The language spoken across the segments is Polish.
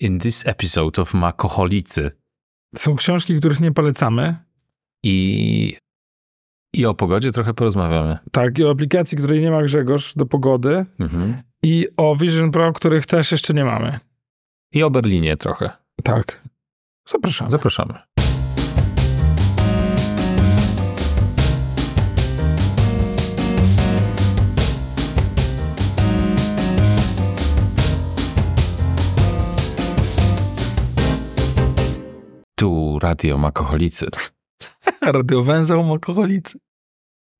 In this episode of Makoholicy. Są książki, których nie polecamy. I, I o pogodzie trochę porozmawiamy. Tak, i o aplikacji, której nie ma Grzegorz do pogody. Mhm. I o Vision Pro, których też jeszcze nie mamy. I o Berlinie trochę. Tak. Zapraszamy. Zapraszamy. Tu Radio Makoholicy. Radiowęzeł alkoholicy.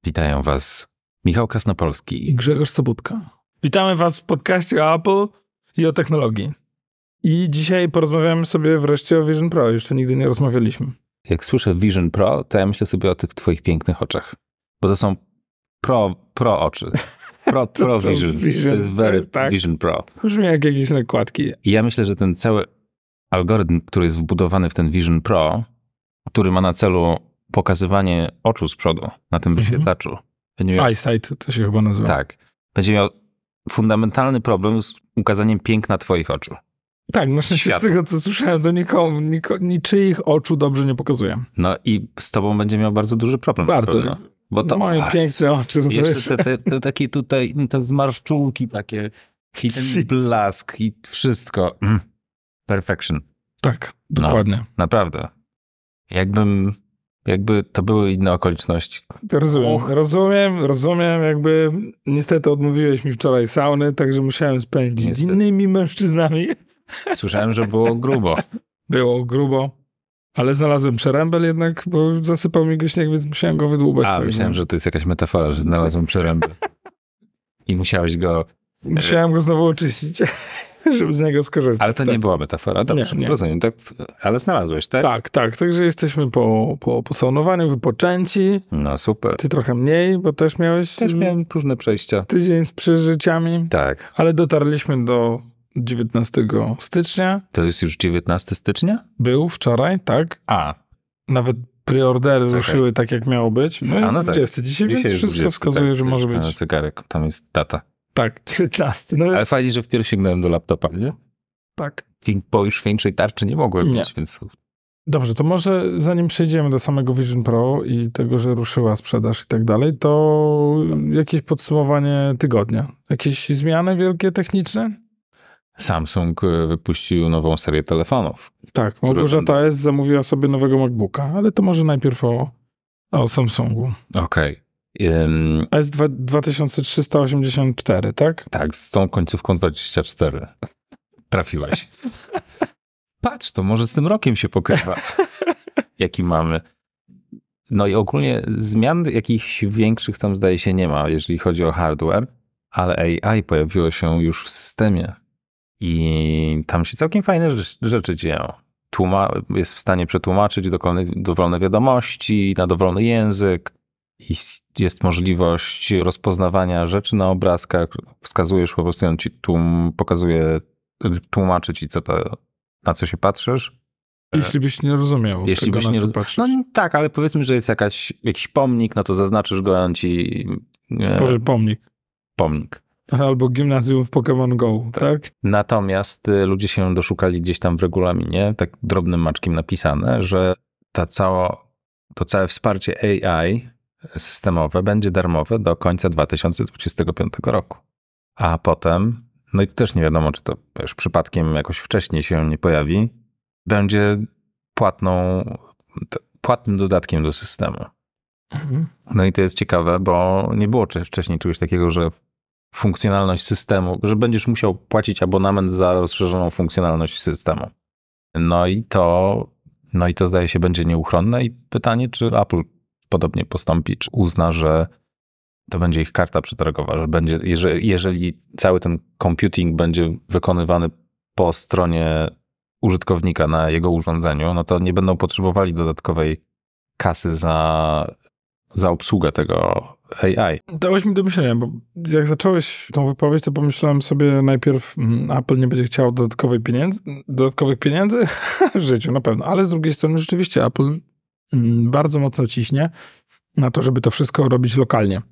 Witają Was Michał I Krasnopolski. Grzegorz Sobutka. Witamy was w podcaście o Apple i o technologii. I dzisiaj porozmawiamy sobie wreszcie o Vision Pro. Jeszcze nigdy nie rozmawialiśmy. Jak słyszę Vision Pro, to ja myślę sobie o tych Twoich pięknych oczach. Bo to są pro, pro oczy. Pro, pro Vision. Vision, To jest very tak. Vision Pro. Brzmi jak jakieś nakładki. I ja myślę, że ten cały algorytm, który jest wbudowany w ten Vision Pro, który ma na celu pokazywanie oczu z przodu na tym Mhm. wyświetlaczu, będzie miał, Eyesight to się chyba nazywa. tak, będzie miał fundamentalny problem z ukazaniem piękna twoich oczu. Tak, na szczęście z tego, co słyszałem, to nikomu, niko, niczyich oczu dobrze nie pokazuje. No i z tobą będzie miał bardzo duży problem. Bardzo. Bo to Moje piękne oczy, rozumiesz? Te, te, te takie tutaj, te zmarszczulki takie, i ten blask, i wszystko. Mm. Perfection. Tak, No. dokładnie. Naprawdę. Jakbym, jakby to były inne okoliczności. Rozumiem, Och. rozumiem, rozumiem, jakby niestety odmówiłeś mi wczoraj sauny, także musiałem spędzić Niestety. z innymi mężczyznami. Słyszałem, że było grubo. Było grubo, ale znalazłem przerębel jednak, bo zasypał mi go śnieg, więc musiałem go wydłubać. A, tak, myślałem, no. że to jest jakaś metafora, że znalazłem przeręby. I musiałeś go... Musiałem go znowu oczyścić, żeby z niego skorzystać. Ale to nie tak. była metafora, dobrze, Nie, nie. rozumiem. Tak, ale znalazłeś, tak? Tak, tak, także jesteśmy po, po, po saunowaniu, wypoczęci. No super. Ty trochę mniej, bo też miałeś Też miałem różne przejścia. tydzień z przeżyciami, Tak. ale dotarliśmy do 19 stycznia. To jest już 19 stycznia? Był wczoraj, tak? A, Nawet preordery Czekaj. ruszyły tak, jak miało być. No, A, no tak. 20. Dzisiaj, dzisiaj więc już wszystko 20, wskazuje, tak, że może być zegarek, tam jest data. Tak, 19. No Ale fajnie, że wpierw sięgnąłem do laptopa, nie? tak. Bo już większej tarczy nie mogłem Nie. mieć, więc Dobrze, to może zanim przejdziemy do samego Vision Pro i tego, że ruszyła sprzedaż i tak dalej, to jakieś podsumowanie tygodnia. Jakieś zmiany wielkie techniczne? Samsung e, wypuścił nową serię telefonów. Tak, Małgorzata S. zamówiła sobie nowego MacBooka, ale to może najpierw o, o Samsungu. Okej. Ym, S2 2384, tak? tak, z tą końcówką 24. Trafiłeś. Patrz, to może z tym rokiem się pokrywa, jaki mamy. No i ogólnie zmian jakichś większych tam zdaje się nie ma, jeżeli chodzi o hardware, ale AI pojawiło się już w systemie i tam się całkiem fajne rzecz- rzeczy dzieją. Tłuma jest w stanie przetłumaczyć dowolne, dowolne wiadomości na dowolny język. I jest możliwość rozpoznawania rzeczy na obrazkach. Wskazujesz po prostu, on ci tłum, pokazuje, tłumaczy ci, co to, na co się patrzysz. Jeśli byś nie rozumiał Jeśli tego, byś nie co roz... patrzysz. No tak, ale powiedzmy, że jest jakaś, jakiś pomnik, no to zaznaczysz go, on ci... E, pomnik. pomnik. Albo gimnazjum w Pokémon Go, tak? Natomiast y, ludzie się doszukali gdzieś tam w regulaminie, tak drobnym maczkiem napisane, że ta cała, to całe wsparcie AI systemowe będzie darmowe do końca 2025 roku. A potem, no i to też nie wiadomo, czy to już przypadkiem jakoś wcześniej się nie pojawi, będzie płatną, płatnym dodatkiem do systemu. Mhm. No i to jest ciekawe, bo nie było cze- wcześniej czegoś takiego, że funkcjonalność systemu, że będziesz musiał płacić abonament za rozszerzoną funkcjonalność systemu. No i to, no i to zdaje się będzie nieuchronne i pytanie, czy Apple podobnie postąpi, czy uzna, że to będzie ich karta przetargowa, że będzie, jeżeli, jeżeli cały ten computing będzie wykonywany po stronie użytkownika na jego urządzeniu, no to nie będą potrzebowali dodatkowej kasy za, za obsługę tego AI. Dałeś mi do myślenia, bo jak zacząłeś tą wypowiedź, to pomyślałem sobie najpierw, mm, Apple nie będzie chciał dodatkowej pieniędzy, dodatkowych pieniędzy w życiu na pewno, ale z drugiej strony rzeczywiście Apple bardzo mocno ciśnie na to, żeby to wszystko robić lokalnie.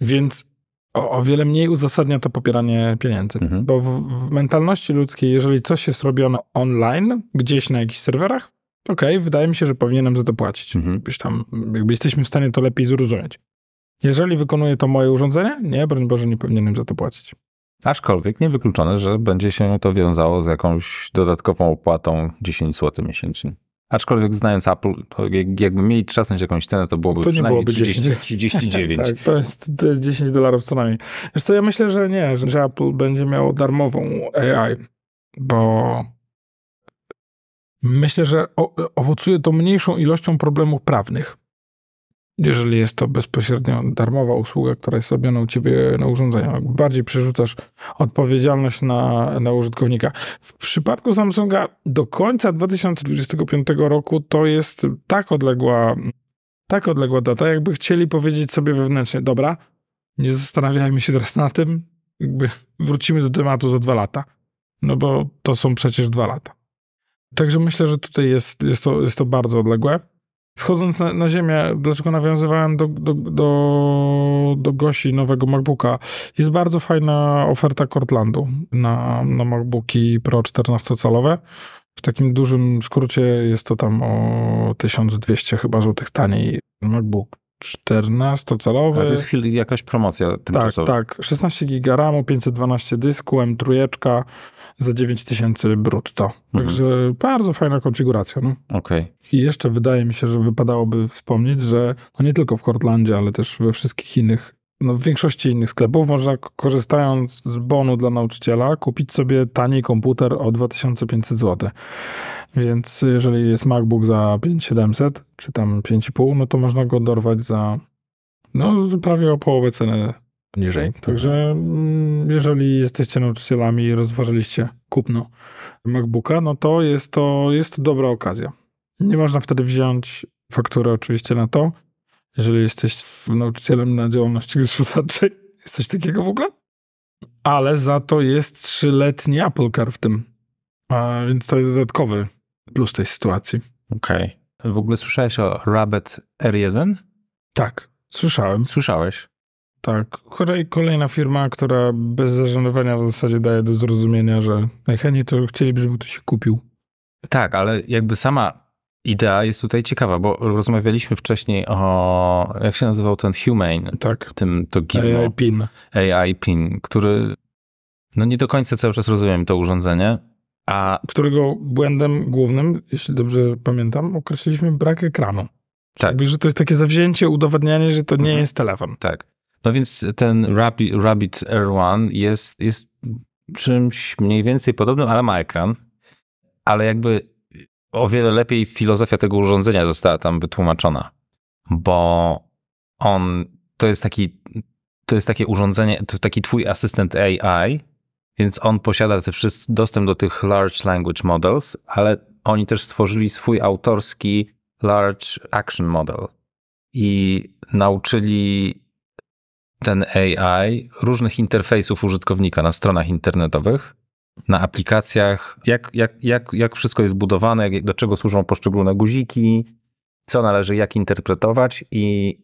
Więc o, o wiele mniej uzasadnia to popieranie pieniędzy. Mhm. Bo w, w mentalności ludzkiej, jeżeli coś jest robione online, gdzieś na jakichś serwerach, okej, wydaje mi się, że powinienem za to płacić. Mhm. Tam, jakby jesteśmy w stanie to lepiej zrozumieć. Jeżeli wykonuje to moje urządzenie, nie, broń Boże, nie powinienem za to płacić. Aczkolwiek niewykluczone, że będzie się to wiązało z jakąś dodatkową opłatą 10 zł miesięcznie. Aczkolwiek znając Apple, to jak- jakby mieli trzasnąć jakąś cenę, to byłoby To nie przynajmniej byłoby 30, 10. 39. Tak, to jest, to jest 10 dolarów co najmniej. Wiesz co, ja myślę, że nie, że, Apple będzie miało darmową AI, bo myślę, że owocuje to mniejszą ilością problemów prawnych. Jeżeli jest to bezpośrednio darmowa usługa, która jest robiona u ciebie na urządzeniu. Bardziej przerzucasz odpowiedzialność na, na użytkownika. W przypadku Samsunga do końca 2025 roku to jest tak odległa tak odległa data, jakby chcieli powiedzieć sobie wewnętrznie, dobra, nie zastanawiajmy się teraz na tym, jakby wrócimy do tematu za dwa lata. No bo to są przecież dwa lata. Także myślę, że tutaj jest, jest, to, jest to bardzo odległe. Schodząc na, na ziemię, dlaczego nawiązywałem do, do, do, do Gosi nowego MacBooka, jest bardzo fajna oferta Cortlandu na, na MacBooki Pro 14-calowe. W takim dużym skrócie jest to tam o 1200 chyba złotych taniej MacBook 14-calowy. Ale to jest chwil, jakaś promocja Tak, tymczasowa. tak. 16 giga RAMu, 512 dysku, M3 za 9000 brutto. Mhm. Także bardzo fajna konfiguracja. No. Okej. I jeszcze wydaje mi się, że wypadałoby wspomnieć, że no nie tylko w Cortlandzie, ale też we wszystkich innych, no w większości innych sklepów można korzystając z bonu dla nauczyciela kupić sobie tani komputer o 2500 zł. Więc jeżeli jest MacBook za 5700 czy tam 5,5, no to można go dorwać za no prawie o połowę ceny niżej. Także mm, jeżeli jesteście nauczycielami i rozważyliście kupno MacBooka, no to jest to, jest to dobra okazja. Nie można wtedy wziąć faktury oczywiście na to, jeżeli jesteś nauczycielem na działalności gospodarczej. Jest coś takiego w ogóle? Ale za to jest trzyletni Apple Car w tym. A więc to jest dodatkowy plus tej sytuacji. Okej. W ogóle słyszałeś o Rabbit R1? Tak, słyszałem. Słyszałeś? Tak. Kolej, kolejna firma, która bez zażenowania w zasadzie daje do zrozumienia, że najchętniej to chcieliby, żeby ktoś się kupił. Tak, ale jakby sama idea jest tutaj ciekawa, bo rozmawialiśmy wcześniej o, jak się nazywał ten Humane, Tak. tym to gizmo. AI PIN. AI PIN, który no nie do końca cały czas rozumiem to urządzenie, a którego błędem głównym, jeśli dobrze pamiętam, określiliśmy brak ekranu. tak, Jakby, że to jest takie zawzięcie, udowadnianie, że to nie Mhm. jest telefon. tak. No więc ten Rabbit, Rabbit R1 jest, jest czymś mniej więcej podobnym, ale ma ekran, ale jakby o wiele lepiej filozofia tego urządzenia została tam wytłumaczona, bo on, to jest taki, to jest takie urządzenie, to taki twój asystent AI, więc on posiada te wszystkie, dostęp do tych large language models, ale oni też stworzyli swój autorski large action model i nauczyli ten AI różnych interfejsów użytkownika na stronach internetowych, na aplikacjach, jak, jak, jak, jak wszystko jest budowane, jak, do czego służą poszczególne guziki, co należy jak interpretować i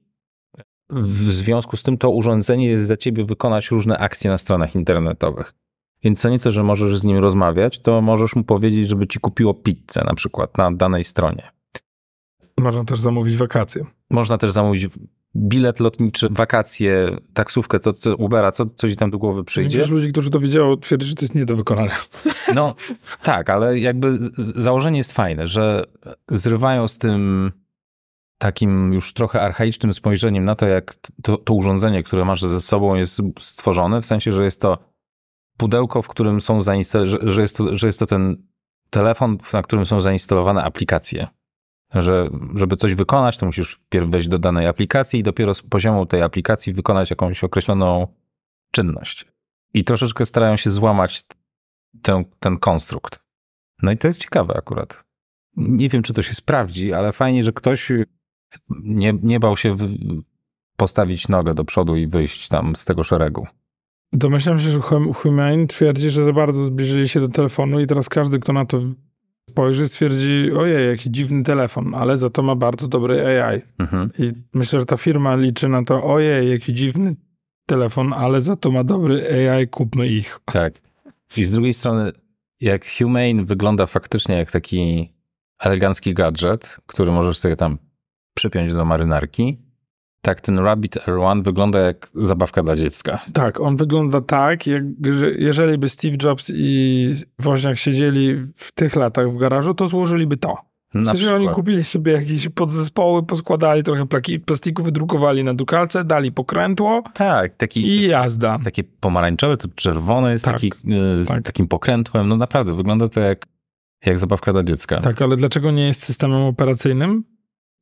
w związku z tym to urządzenie jest za ciebie wykonać różne akcje na stronach internetowych. Więc co nieco, że możesz z nim rozmawiać, to możesz mu powiedzieć, żeby ci kupiło pizzę na przykład na danej stronie. Można też zamówić wakacje. Można też zamówić bilet lotniczy, wakacje, taksówkę, to, co Ubera, co, co ci tam do głowy przyjdzie. Widzisz ludzi, którzy to widziało, twierdzą, że to jest nie do wykonania. No tak, ale jakby założenie jest fajne, że zrywają z tym takim już trochę archaicznym spojrzeniem na to, jak to, to urządzenie, które masz ze sobą jest stworzone, w sensie, że jest to pudełko, w którym są zainstalowane, że, że, jest to, że jest to ten telefon, na którym są zainstalowane aplikacje. Że żeby coś wykonać, to musisz pierw wejść do danej aplikacji i dopiero z poziomu tej aplikacji wykonać jakąś określoną czynność. I troszeczkę starają się złamać ten, ten konstrukt. No i to jest ciekawe akurat. Nie wiem, czy to się sprawdzi, ale fajnie, że ktoś nie, nie bał się postawić nogę do przodu i wyjść tam z tego szeregu. Domyślam się, że Hum- Humane twierdzi, że za bardzo zbliżyli się do telefonu i teraz każdy, kto na to spojrzy, stwierdzi, ojej, jaki dziwny telefon, ale za to ma bardzo dobry AI. Mhm. I myślę, że ta firma liczy na to, ojej, jaki dziwny telefon, ale za to ma dobry AI, kupmy ich. Tak. I z drugiej strony, jak Humane wygląda faktycznie jak taki elegancki gadżet, który możesz sobie tam przypiąć do marynarki, tak ten Rabbit R1 wygląda jak zabawka dla dziecka. Tak, on wygląda tak, jak, że jeżeli by Steve Jobs i Woźniak siedzieli w tych latach w garażu, to złożyliby to. Na Przecież oni przykład. kupili sobie jakieś podzespoły, poskładali trochę plaki, plastiku, wydrukowali na drukarce, dali pokrętło Tak, taki, i jazda. takie pomarańczowe, to czerwone jest Tak, taki, y, z tak. takim pokrętłem. No naprawdę, wygląda to jak, jak zabawka dla dziecka. Tak, ale dlaczego nie jest systemem operacyjnym?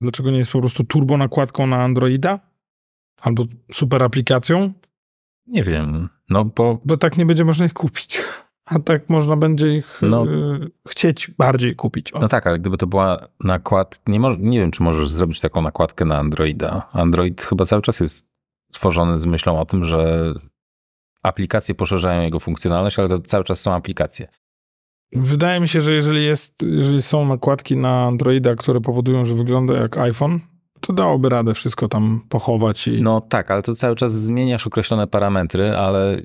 Dlaczego nie jest po prostu turbo nakładką na Androida? Albo super aplikacją? Nie wiem, no bo Bo tak nie będzie można ich kupić. A tak można będzie ich No. y, chcieć bardziej kupić. O, No tak, ale gdyby to była nakładka, nie, nie wiem, czy możesz zrobić taką nakładkę na Androida. Android chyba cały czas jest tworzony z myślą o tym, że aplikacje poszerzają jego funkcjonalność, ale to cały czas są aplikacje. Wydaje mi się, że jeżeli, jest, jeżeli są nakładki na Androida, które powodują, że wygląda jak iPhone, to dałoby radę wszystko tam pochować i... No tak, ale to cały czas zmieniasz określone parametry, ale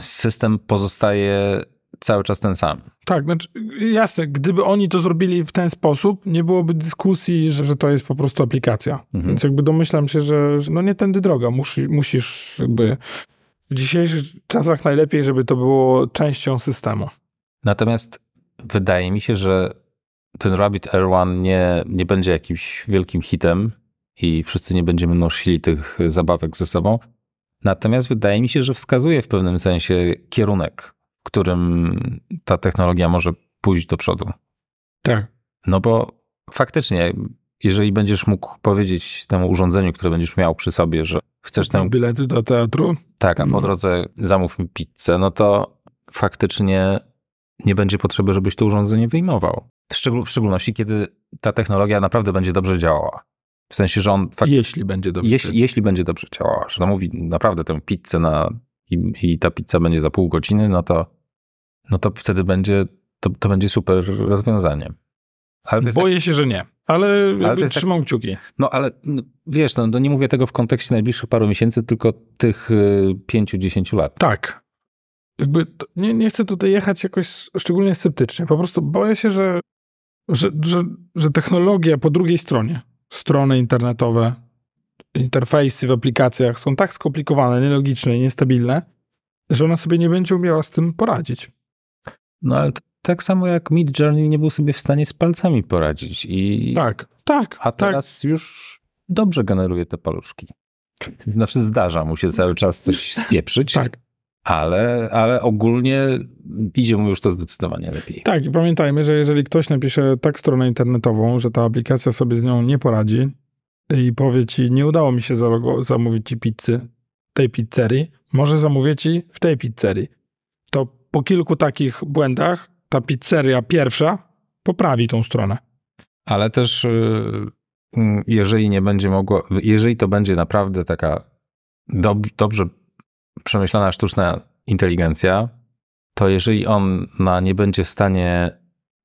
system pozostaje cały czas ten sam. Tak, znaczy, jasne, gdyby oni to zrobili w ten sposób, nie byłoby dyskusji, że, że to jest po prostu aplikacja. Mhm. Więc jakby domyślam się, że, że no nie tędy droga. Musi, musisz jakby w dzisiejszych czasach najlepiej, żeby to było częścią systemu. Natomiast wydaje mi się, że ten Rabbit R1 nie, nie będzie jakimś wielkim hitem i wszyscy nie będziemy nosili tych zabawek ze sobą. Natomiast wydaje mi się, że wskazuje w pewnym sensie kierunek, w którym ta technologia może pójść do przodu. Tak. No bo faktycznie, jeżeli będziesz mógł powiedzieć temu urządzeniu, które będziesz miał przy sobie, że chcesz tę Bilety do teatru? tak, a po Mhm. drodze zamów mi pizzę, no to faktycznie nie będzie potrzeby, żebyś to urządzenie wyjmował. W, szczegól, w szczególności, kiedy ta technologia naprawdę będzie dobrze działała. W sensie, że on fak- Jeśli będzie dobrze. jeśli, jeśli będzie dobrze działała, że zamówi naprawdę tę pizzę na, i, i ta pizza będzie za pół godziny, no to, no to wtedy będzie, to, to będzie super rozwiązanie. Ale jest tak- Boję się, że nie. Ale, jest tak- trzymam kciuki. No ale no, wiesz, no, no nie mówię tego w kontekście najbliższych paru miesięcy, tylko tych y, pięciu, dziesięciu lat. Tak. Jakby to, nie, nie chcę tutaj jechać jakoś szczególnie sceptycznie. Po prostu boję się, że, że, że, że technologia po drugiej stronie, strony internetowe, interfejsy w aplikacjach są tak skomplikowane, nielogiczne i niestabilne, że ona sobie nie będzie umiała z tym poradzić. No ale to, tak samo jak Mid Journey nie był sobie w stanie z palcami poradzić. I, Tak, tak. a teraz już dobrze generuje te paluszki. Znaczy zdarza mu się cały czas coś spieprzyć, Tak, tak. Ale, ale ogólnie idzie mu już to zdecydowanie lepiej. Tak, i pamiętajmy, że jeżeli ktoś napisze tak stronę internetową, że ta aplikacja sobie z nią nie poradzi i powie ci, nie udało mi się zamówić ci pizzy tej pizzerii, może zamówię ci w tej pizzerii. To po kilku takich błędach ta pizzeria pierwsza poprawi tą stronę. Ale też y, mm, jeżeli nie będzie mogło, jeżeli to będzie naprawdę taka dob, dobrze przemyślana sztuczna inteligencja, to jeżeli ona nie będzie w stanie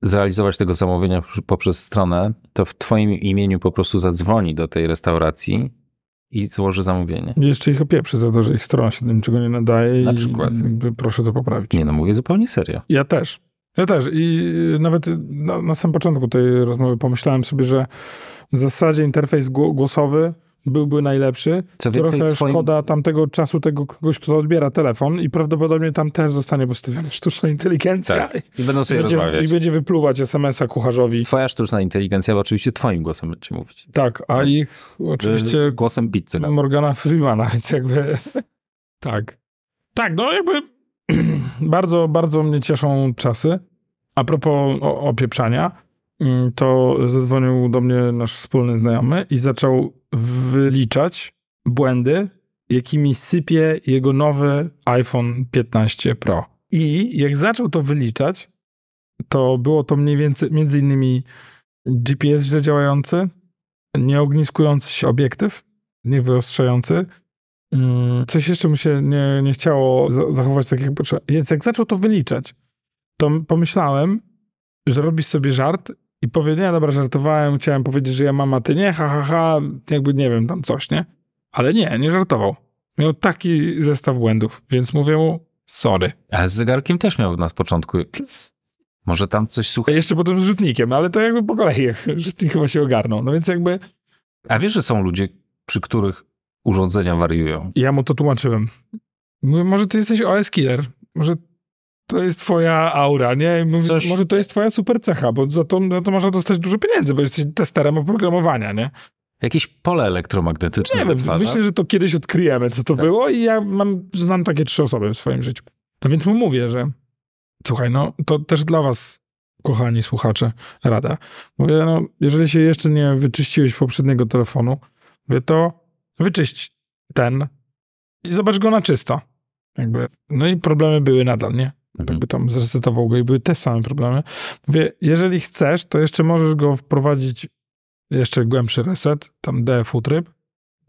zrealizować tego zamówienia poprzez stronę, to w twoim imieniu po prostu zadzwoni do tej restauracji i złoży zamówienie. I Jeszcze ich opieprzy za to, że ich strona się do niczego nie nadaje Na przykład. proszę to poprawić. Nie no, mówię zupełnie serio. Ja też. Ja też. I nawet na, na samym początku tej rozmowy pomyślałem sobie, że w zasadzie interfejs gło- głosowy byłby najlepszy. Co więcej, Trochę twoim- szkoda tamtego czasu tego kogoś, kto odbiera telefon i prawdopodobnie tam też zostanie postawiona sztuczna inteligencja. Tak. I będą I sobie będzie, rozmawiać. I będzie wypluwać SMS-a kucharzowi. Twoja sztuczna inteligencja bo oczywiście twoim głosem będzie mówić. Tak, a ich oczywiście Y, Głosem pizzy. No. Morgana Freemana, więc jakby tak. Tak, no jakby bardzo, bardzo mnie cieszą czasy. A propos opieprzania, mm, to zadzwonił do mnie nasz wspólny znajomy i zaczął wyliczać błędy, jakimi sypie jego nowy iPhone 15 Pro. I jak zaczął to wyliczać, to było to mniej więcej między innymi GPS źle działający, nieogniskujący się obiektyw, niewyostrzający. Mm, Coś jeszcze mu się nie, nie chciało za- zachować tak jak potrzeba. Więc jak zaczął to wyliczać, to pomyślałem, że robisz sobie żart i powie, nie, dobra, żartowałem, chciałem powiedzieć, że ja mam, a ty nie, ha, ha, ha, jakby nie wiem, tam coś, nie? Ale nie, nie żartował. miał taki zestaw błędów, więc mówię mu sorry. Ale z zegarkiem też miał na początku. Może tam coś A słucha. jeszcze potem z rzutnikiem, ale to jakby po kolei, rzutnik chyba się ogarnął. No więc jakby A wiesz, że są ludzie, przy których urządzenia wariują? ja mu to tłumaczyłem. Mówię, może ty jesteś OS killer, może to jest twoja aura, nie? Coś- Może to jest twoja super cecha, bo za to, za to można dostać dużo pieniędzy, bo jesteś testerem oprogramowania, nie? Jakieś pole elektromagnetyczne Nie wiem, wytwarza? myślę, że to kiedyś odkryjemy, co to Tak. było i ja mam, znam takie trzy osoby w swoim życiu. No więc mu mówię, że słuchaj, no to też dla was, kochani słuchacze, rada. Mówię, no jeżeli się jeszcze nie wyczyściłeś poprzedniego telefonu, mówię, to wyczyść ten i zobacz go na czysto. Jakby, no i problemy były nadal, nie? Mhm. Jakby tam zresetował go i były te same problemy. Mówię, jeżeli chcesz, to jeszcze możesz go wprowadzić jeszcze głębszy reset, tam DFU tryb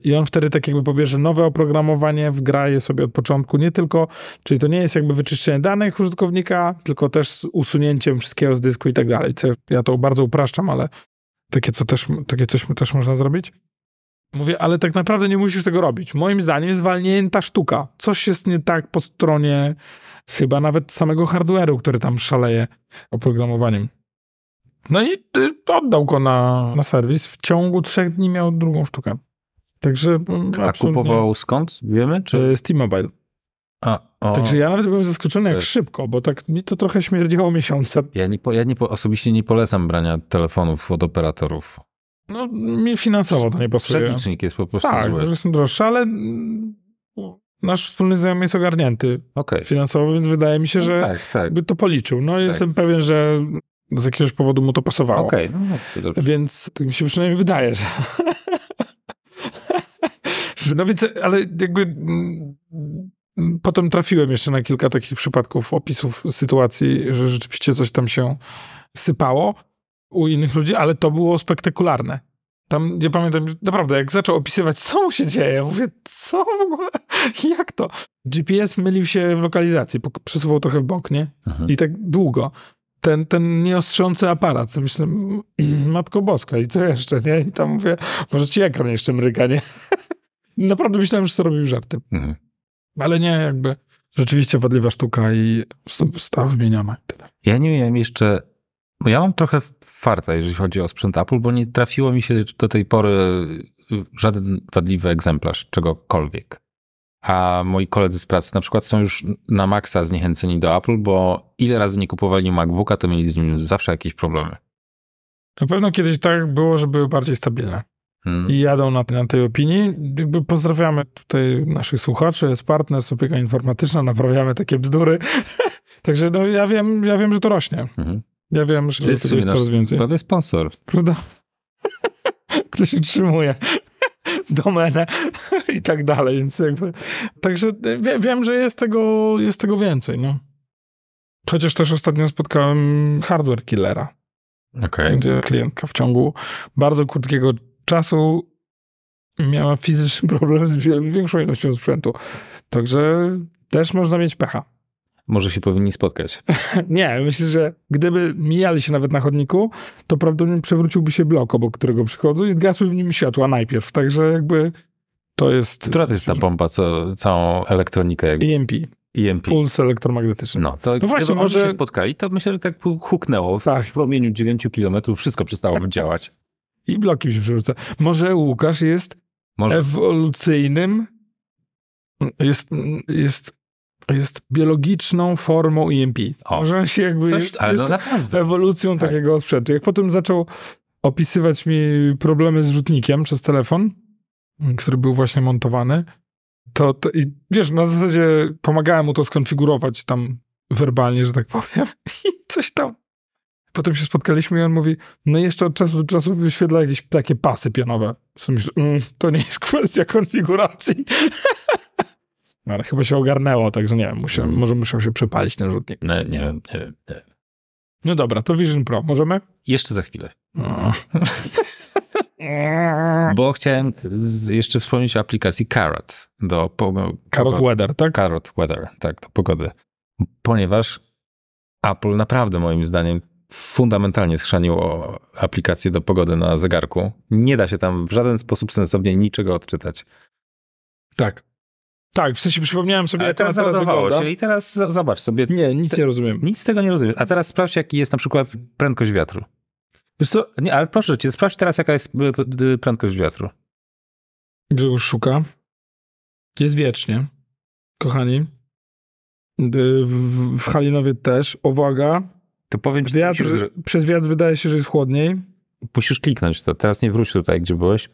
i on wtedy tak jakby pobierze nowe oprogramowanie, wgraje sobie od początku, nie tylko, czyli to nie jest jakby wyczyszczenie danych użytkownika, tylko też z usunięciem wszystkiego z dysku i tak dalej. Ja to bardzo upraszczam, ale takie, co też, takie coś też można zrobić. Mówię, ale tak naprawdę nie musisz tego robić. Moim zdaniem jest walnięta sztuka. Coś jest nie tak po stronie chyba nawet samego hardware'u, który tam szaleje oprogramowaniem. No i oddał go na, na serwis. W ciągu trzech dni miał drugą sztukę. Także mm, A absolutnie- kupował skąd? Wiemy? Czy... Czy z T-Mobile. A, o, Także ja nawet byłem zaskoczony, jak Tak. szybko, bo tak mi to trochę śmierdziało miesiącem. ja, nie po, ja nie po, osobiście nie polecam brania telefonów od operatorów. No, mi finansowo to nie pasuje. Przelicznik jest po prostu Tak, zły. że są droższe, ale nasz wspólny znajomy jest ogarnięty Okej. finansowo, więc wydaje mi się, że Tak, tak. by to policzył. No jestem pewien, że z jakiegoś powodu mu to pasowało. Okej, no, no, to dobrze. Więc tak mi się przynajmniej wydaje, że... że no więc, ale jakby mm, potem trafiłem jeszcze na kilka takich przypadków, opisów sytuacji, że rzeczywiście coś tam się sypało u innych ludzi, ale to było spektakularne. Tam, nie pamiętam, naprawdę, jak zaczął opisywać, co mu się dzieje, mówię, co w ogóle, jak to? GPS mylił się w lokalizacji, przesuwał trochę w bok, nie? Mhm. I tak długo. Ten, ten nieostrzący aparat, co myślę, "M- Matko Boska, i co jeszcze, nie? I tam mówię, może ci ekran jeszcze mryga, nie? Naprawdę myślałem, że to robił żarty. Mhm. Ale nie, jakby rzeczywiście wadliwa sztuka i została wymieniona. Tyle. Ja nie miałem jeszcze. Bo ja mam trochę farta, jeżeli chodzi o sprzęt Apple, bo nie trafiło mi się do tej pory żaden wadliwy egzemplarz czegokolwiek. A moi koledzy z pracy na przykład są już na maksa zniechęceni do Apple, bo ile razy nie kupowali MacBooka, to mieli z nim zawsze jakieś problemy. Na pewno kiedyś tak było, że były bardziej stabilne. Hmm. I jadą na, na tej opinii. Jakby pozdrawiamy tutaj naszych słuchaczy, jest partner, jest opieka informatyczna, naprawiamy takie bzdury. Także no, ja, wiem, ja wiem, że to rośnie. Mhm. Ja wiem, że To jest tego coraz więcej. prawie sponsor. Prawda? Ktoś utrzymuje domenę i tak dalej, więc jakby... Także wie, wiem, że jest tego, jest tego więcej, no. Chociaż też ostatnio spotkałem hardware killera, Okej. gdzie klientka w ciągu bardzo krótkiego czasu miała fizyczny problem z większą ilością sprzętu. Także też można mieć pecha. Może się powinni spotkać. Nie, myślę, że gdyby mijali się nawet na chodniku, to prawdopodobnie przewróciłby się blok, obok którego przychodzą i zgasły w nim światła najpierw. Także jakby to jest... Która to jest ta bomba, co całą elektronikę jakby EMP, EMP? puls elektromagnetyczny. No, to No właśnie, może się spotkali, to myślę, że tak huknęło. Tak. W promieniu 9 kilometrów wszystko przestałoby działać. I bloki się przerzuca. Może Łukasz jest Może. ewolucyjnym, jest, jest, jest biologiczną formą EMP. O. Może się jakby... Coś, jest, ale no jest naprawdę. ewolucją Tak. takiego sprzętu. Jak potem zaczął opisywać mi problemy z rzutnikiem przez telefon, który był właśnie montowany, to, to i wiesz, na zasadzie pomagałem mu to skonfigurować tam werbalnie, że tak powiem. I coś tam. Potem się spotkaliśmy i on mówi, no jeszcze od czasu do czasu wyświetla jakieś takie pasy pionowe. Myślę, mm, to nie jest kwestia konfiguracji. No, ale chyba się ogarnęło, także nie wiem, musiał, Mm. może musiał się przepalić ten rzutnik. Nie, nie wiem, nie wiem. No dobra, to Vision Pro, możemy? Jeszcze za chwilę. No. Bo chciałem jeszcze wspomnieć o aplikacji Carrot do pogo- Carrot pogody. Weather, tak? Carrot Weather, tak, do pogody. Ponieważ Apple naprawdę moim zdaniem fundamentalnie schrzaniło aplikację do pogody na zegarku. Nie da się tam w żaden sposób sensownie niczego odczytać. Tak. Tak, w sensie przypomniałem sobie, Ale teraz, załadowało się i teraz zobacz sobie. Nie, nic nie rozumiem. Nic z tego nie rozumiesz. A teraz sprawdź, jaki jest na przykład prędkość wiatru. Wiesz co, Nie, ale proszę cię, sprawdź teraz, jaka jest y, y, prędkość wiatru. Grzegorz szuka. Jest wiecznie. Kochani. W, w Halinowie też. Uwaga. To powiem ci, Wiatr, musisz, przez wiatr wydaje się, że jest chłodniej. musisz kliknąć to. Teraz nie wróć tutaj, gdzie byłeś.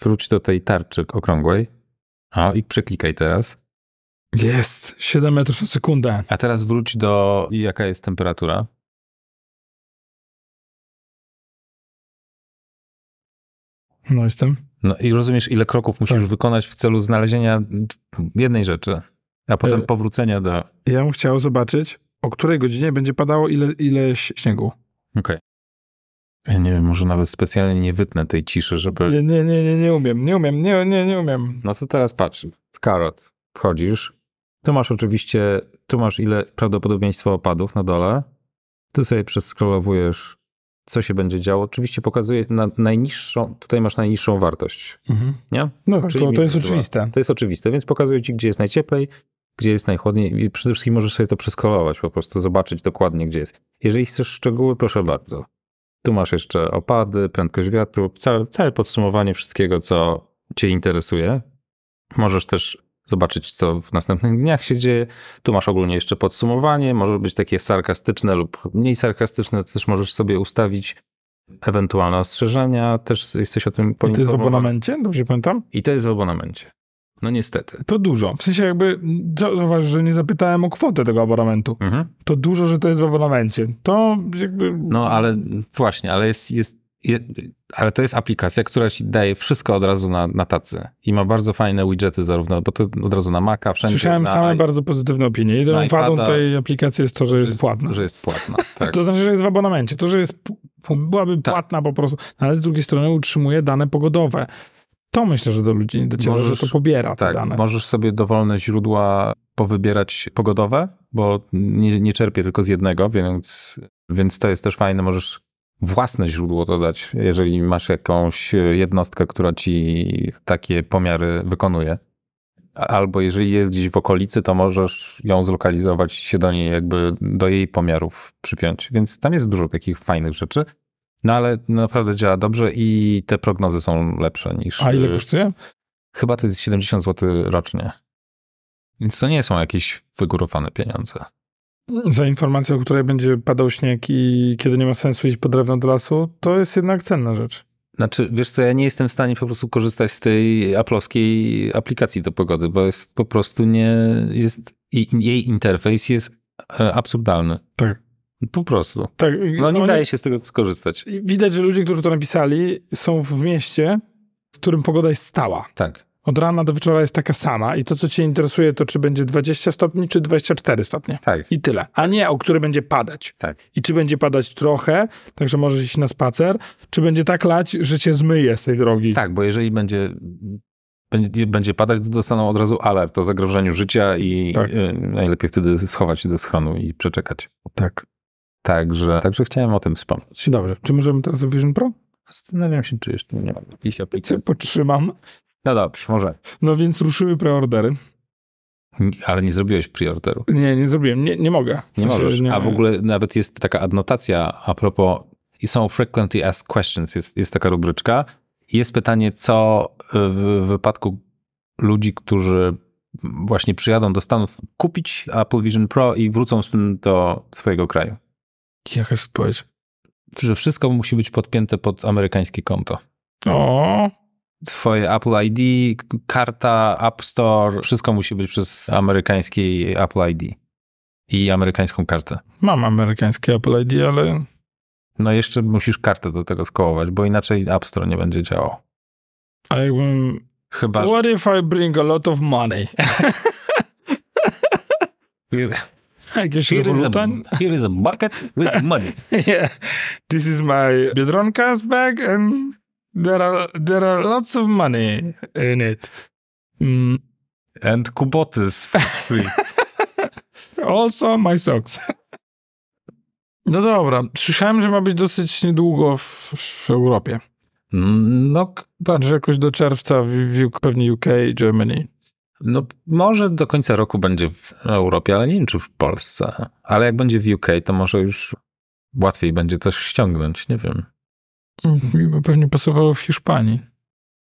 Wróć do tej tarczy okrągłej. O, i przeklikaj teraz. Jest. 7 metrów na sekundę. A teraz wróć do, jaka jest temperatura. No jestem. No i rozumiesz, ile kroków musisz Tak. wykonać w celu znalezienia jednej rzeczy, a potem E, powrócenia do... Ja bym chciał zobaczyć, o której godzinie będzie padało ile, ile śniegu. Okej. Ja nie wiem, może nawet specjalnie nie wytnę tej ciszy, żeby... Nie, nie, nie, nie, nie umiem. Nie umiem. Nie, nie, nie umiem. No to teraz patrz, w karot wchodzisz, tu masz oczywiście, tu masz ile prawdopodobieństwo opadów na dole, tu sobie przeskrolowujesz, co się będzie działo. Oczywiście pokazuje na najniższą, tutaj masz najniższą wartość, Mhm. nie? No tak, Czyli to, to jest dwa. oczywiste. To jest oczywiste, więc pokazuje ci, gdzie jest najcieplej, gdzie jest najchłodniej i przede wszystkim możesz sobie to przeskrolować, po prostu zobaczyć dokładnie, gdzie jest. Jeżeli chcesz szczegóły, proszę bardzo. Tu masz jeszcze opady, prędkość wiatru, całe, całe podsumowanie wszystkiego, co cię interesuje. Możesz też zobaczyć, co w następnych dniach się dzieje. Tu masz ogólnie jeszcze podsumowanie, może być takie sarkastyczne lub mniej sarkastyczne, też możesz sobie ustawić ewentualne ostrzeżenia, też jesteś o tym I to jest w poinformowany. abonamencie? Dobrze pamiętam? I to jest w abonamencie. No niestety. To dużo. W sensie jakby, zauważ, że nie zapytałem o kwotę tego abonamentu. Mhm. To dużo, że to jest w abonamencie. To jakby... No ale właśnie, ale jest, jest, je- ale to jest aplikacja, która ci daje wszystko od razu na, na tacy. I ma bardzo fajne widgety zarówno, bo to od razu na Maca, wszędzie. Słyszałem same i- bardzo pozytywne opinie. Jedyną wadą tej aplikacji jest to, że jest płatna. Że jest płatna, tak. To znaczy, że jest w abonamencie. To, że jest, byłaby Tak. płatna po prostu, no, ale z drugiej strony utrzymuje dane pogodowe. To myślę, że do ludzi nie dociera, Możesz- że to pobiera te tak, dane. możesz sobie dowolne źródła powybierać pogodowe, bo nie, nie czerpię tylko z jednego, więc, więc to jest też fajne. Możesz własne źródło dodać, jeżeli masz jakąś jednostkę, która ci takie pomiary wykonuje. Albo jeżeli jest gdzieś w okolicy, to możesz ją zlokalizować i się do niej jakby, do jej pomiarów przypiąć. Więc tam jest dużo takich fajnych rzeczy. No ale naprawdę działa dobrze i te prognozy są lepsze niż... A ile kosztuje? Chyba to jest 70 zł rocznie. Więc to nie są jakieś wygórowane pieniądze. Za informację, o której będzie padał śnieg i kiedy nie ma sensu iść po drewno do lasu, to jest jednak cenna rzecz. Znaczy, wiesz co, ja nie jestem w stanie po prostu korzystać z tej aplowskiej aplikacji do pogody, bo jest po prostu nie, jest, jej, jej interfejs jest e, absurdalny. Tak. Po prostu. tak No nie oni- daje się z tego skorzystać. Widać, że ludzie, którzy to napisali, są w mieście, w którym pogoda jest stała. Tak. Od rana do wieczora jest taka sama i to, co cię interesuje, to czy będzie 20 stopni, czy 24 stopnie. Tak. I tyle. A nie o który będzie padać. Tak. I czy będzie padać trochę, także możesz iść na spacer, czy będzie tak lać, że cię zmyje z tej drogi. Tak, bo jeżeli będzie, będzie, padać, to dostaną od razu alert o zagrożeniu życia i Tak. e, najlepiej wtedy schować się do schronu i przeczekać. Tak. Także, także chciałem o tym wspomnieć. Dobrze. Czy możemy teraz do Vision Pro? Zastanawiam się, czy jeszcze nie ma jakiejś aplikacji. potrzymam. No dobrze, może. No więc ruszyły preordery. Ale nie zrobiłeś preorderu. Nie, nie zrobiłem. Nie, nie mogę. Nie możesz. nie- A w ogóle nawet jest taka adnotacja a propos, i są frequently asked questions, jest, jest taka rubryczka. Jest pytanie, co w wypadku ludzi, którzy właśnie przyjadą do Stanów kupić Apple Vision Pro i wrócą z tym do swojego kraju. Jaka jest odpowiedź? Że wszystko musi być podpięte pod amerykańskie konto. O, Twoje Apple ID, karta, App Store, wszystko musi być przez amerykański Apple ID i amerykańską kartę. mam amerykańskie Apple ID, ale No jeszcze musisz kartę do tego skołować, bo inaczej App Store nie będzie działał. a jakbym... Chyba, że... What if I bring a lot of money? Jakieś Here is, a, here is a bucket with money. yeah. This is my Biedronka's bag and there are, there are lots of money in it. Mm, And kuboty z free. also my socks. No dobra, słyszałem, że ma być dosyć niedługo w, w Europie. No, chyba, Że jakoś do czerwca w, w, pewnie UK i Germany. No, może do końca roku będzie w Europie, ale nie wiem, czy w Polsce. Ale jak będzie w UK, to może już łatwiej będzie też ściągnąć, nie wiem. Mi by pewnie pasowało w Hiszpanii.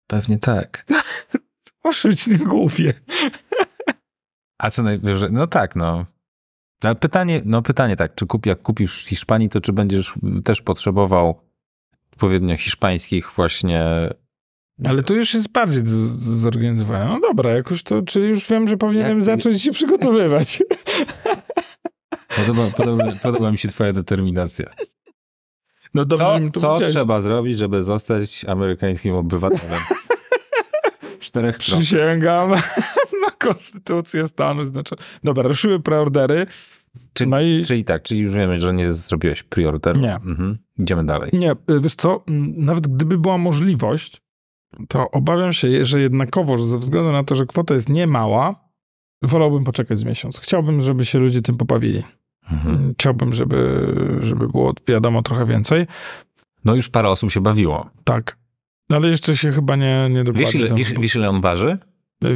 Pewnie tak. Proszę być nie głupie. A co najwyżej, no tak, no. Ale pytanie, no pytanie tak, czy kup, jak kupisz w Hiszpanii, to czy będziesz też potrzebował odpowiednio hiszpańskich właśnie... Ale to już jest bardziej zorganizowane. No dobra, jakoś to, czyli już wiem, że powinienem Jak- zacząć się przygotowywać. Podoba, podoba, podoba mi się twoja determinacja. No dobrze, Co, co trzeba zrobić, żeby zostać amerykańskim obywatelem? Czterech. Przysięgam na konstytucję Stanu Zjednoczonych. Dobra, ruszyły preordery. Czy, No i Czyli tak, czyli już wiemy, że nie zrobiłeś preorderu. Nie. Mhm. Idziemy dalej. nie, y, wiesz co, nawet gdyby była możliwość, to obawiam się, że jednakowo, że ze względu na to, że kwota jest niemała, wolałbym poczekać z miesiąc. Chciałbym, żeby się ludzie tym pobawili. Mhm. Chciałbym, żeby, żeby było wiadomo trochę więcej. No już parę osób się bawiło. Tak. Ale jeszcze się chyba nie, nie dokładnie Wiesz ile, wiesz, wiesz ile on waży?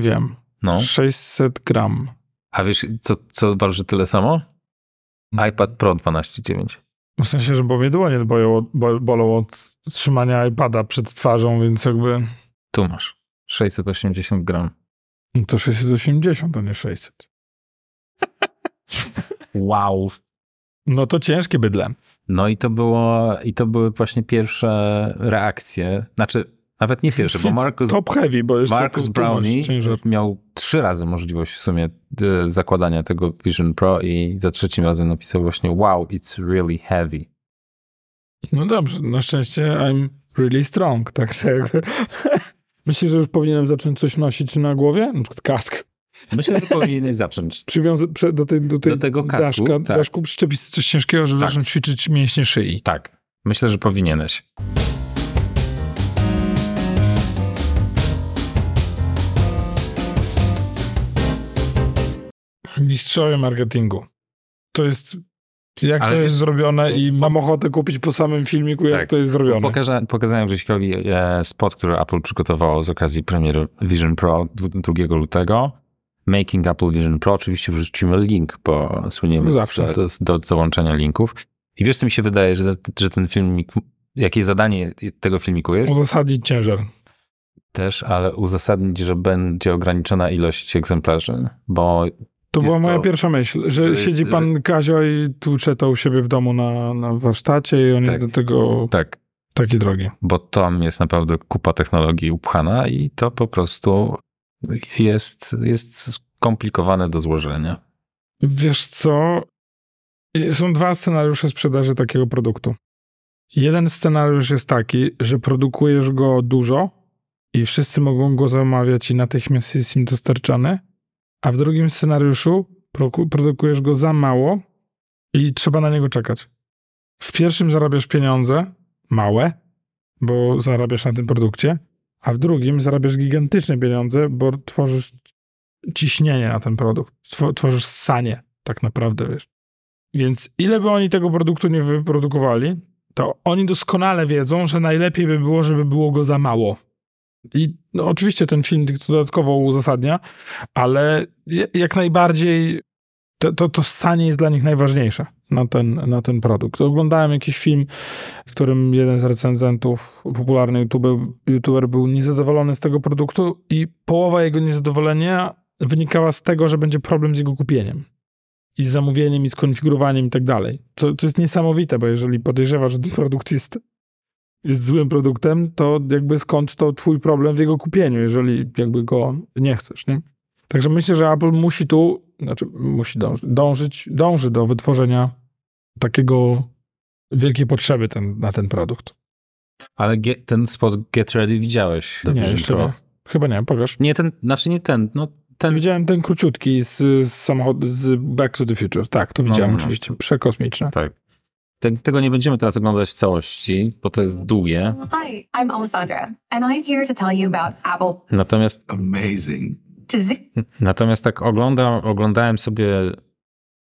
Wiem. No. 600 gram. A wiesz co, co waży tyle samo? iPad Pro 12,9. W sensie, że bo mnie dłonie boją, bo, bolą od trzymania iPada przed twarzą, więc jakby Tu masz. 680 gram. no to 680, a nie 600. Wow. No to ciężkie bydle. No i to było, i to były właśnie pierwsze reakcje. Znaczy, nawet nie pierwsze, bo Marcus, Top heavy, bo jeszcze Marcus Brownie miał trzy razy możliwość w sumie e, zakładania tego Vision Pro i za trzecim razem napisał właśnie wow, it's really heavy. No dobrze, na szczęście I'm really strong, także jakby... Myślisz, że już powinienem zacząć coś nosić na głowie? Na przykład kask. Myślę, że powinieneś zacząć. Przywiązać prze- do, tej, do, tej Do tego kasku, daszka, tak. daszku przyczepić coś ciężkiego, żeby Tak. zacząć ćwiczyć mięśnie szyi. Tak. Myślę, że powinieneś. Mistrzowie marketingu. To jest... Jak Ale to jest zrobione i mam ochotę kupić po samym filmiku, jak Tak. to jest zrobione. Pokaza pokazałem Grześkowi e, spot, który Apple przygotowało z okazji premiery Vision Pro dwu- 2 lutego. Making Apple Vision Pro. Oczywiście wrzucimy link, bo słyniemy Zawsze. z, do dołączenia linków. I wiesz, co mi się wydaje, że, że ten filmik, jakie zadanie tego filmiku jest? Uzasadnić ciężar. Też, ale uzasadnić, że będzie ograniczona ilość egzemplarzy, bo To Jest była moja to- pierwsza myśl, że, że jest- siedzi pan Kazio i tłucze to u siebie w domu na, na warsztacie i on Tak. jest do tego tak, taki drogi. bo tam jest naprawdę kupa technologii upchana i to po prostu jest, jest skomplikowane do złożenia. Wiesz co? Są dwa scenariusze sprzedaży takiego produktu. Jeden scenariusz jest taki, że produkujesz go dużo i wszyscy mogą go zamawiać i natychmiast jest im dostarczany, a w drugim scenariuszu produkujesz go za mało i trzeba na niego czekać. W pierwszym zarabiasz pieniądze, małe, bo zarabiasz na tym produkcie, a w drugim zarabiasz gigantyczne pieniądze, bo tworzysz ciśnienie na ten produkt. Two- Tworzysz sanie, tak naprawdę, wiesz. Więc ile by oni tego produktu nie wyprodukowali, to oni doskonale wiedzą, że najlepiej by było, żeby było go za mało. I no, oczywiście ten film to dodatkowo uzasadnia, ale jak najbardziej to, to, to jest dla nich najważniejsze na ten, na ten produkt. Oglądałem jakiś film, w którym jeden z recenzentów, popularny YouTuber, YouTuber był niezadowolony z tego produktu i połowa jego niezadowolenia wynikała z tego, że będzie problem z jego kupieniem. I z zamówieniem, i z konfigurowaniem i tak dalej. To jest niesamowite, bo jeżeli podejrzewasz, że ten produkt jest, jest złym produktem, to jakby skąd to twój problem w jego kupieniu, jeżeli jakby go nie chcesz, nie? Także myślę, że Apple musi tu, znaczy musi dążyć, dążyć dąży do wytworzenia takiego wielkiej potrzeby ten, na ten produkt. Ale get, ten spot Get Ready widziałeś? nie, jeszcze nie. Chyba nie, pokaż. Nie ten, znaczy nie ten, no ten, Widziałem ten króciutki z, z samochodu, z Back to the Future. Tak, to No, widziałem no, no. oczywiście. Przekosmiczne. tak. Te, tego nie będziemy teraz oglądać w całości, bo to jest długie. Hi, I'm Alessandra, and I'm here to tell you about Apple. Natomiast, Amazing. Natomiast tak ogląda, oglądałem sobie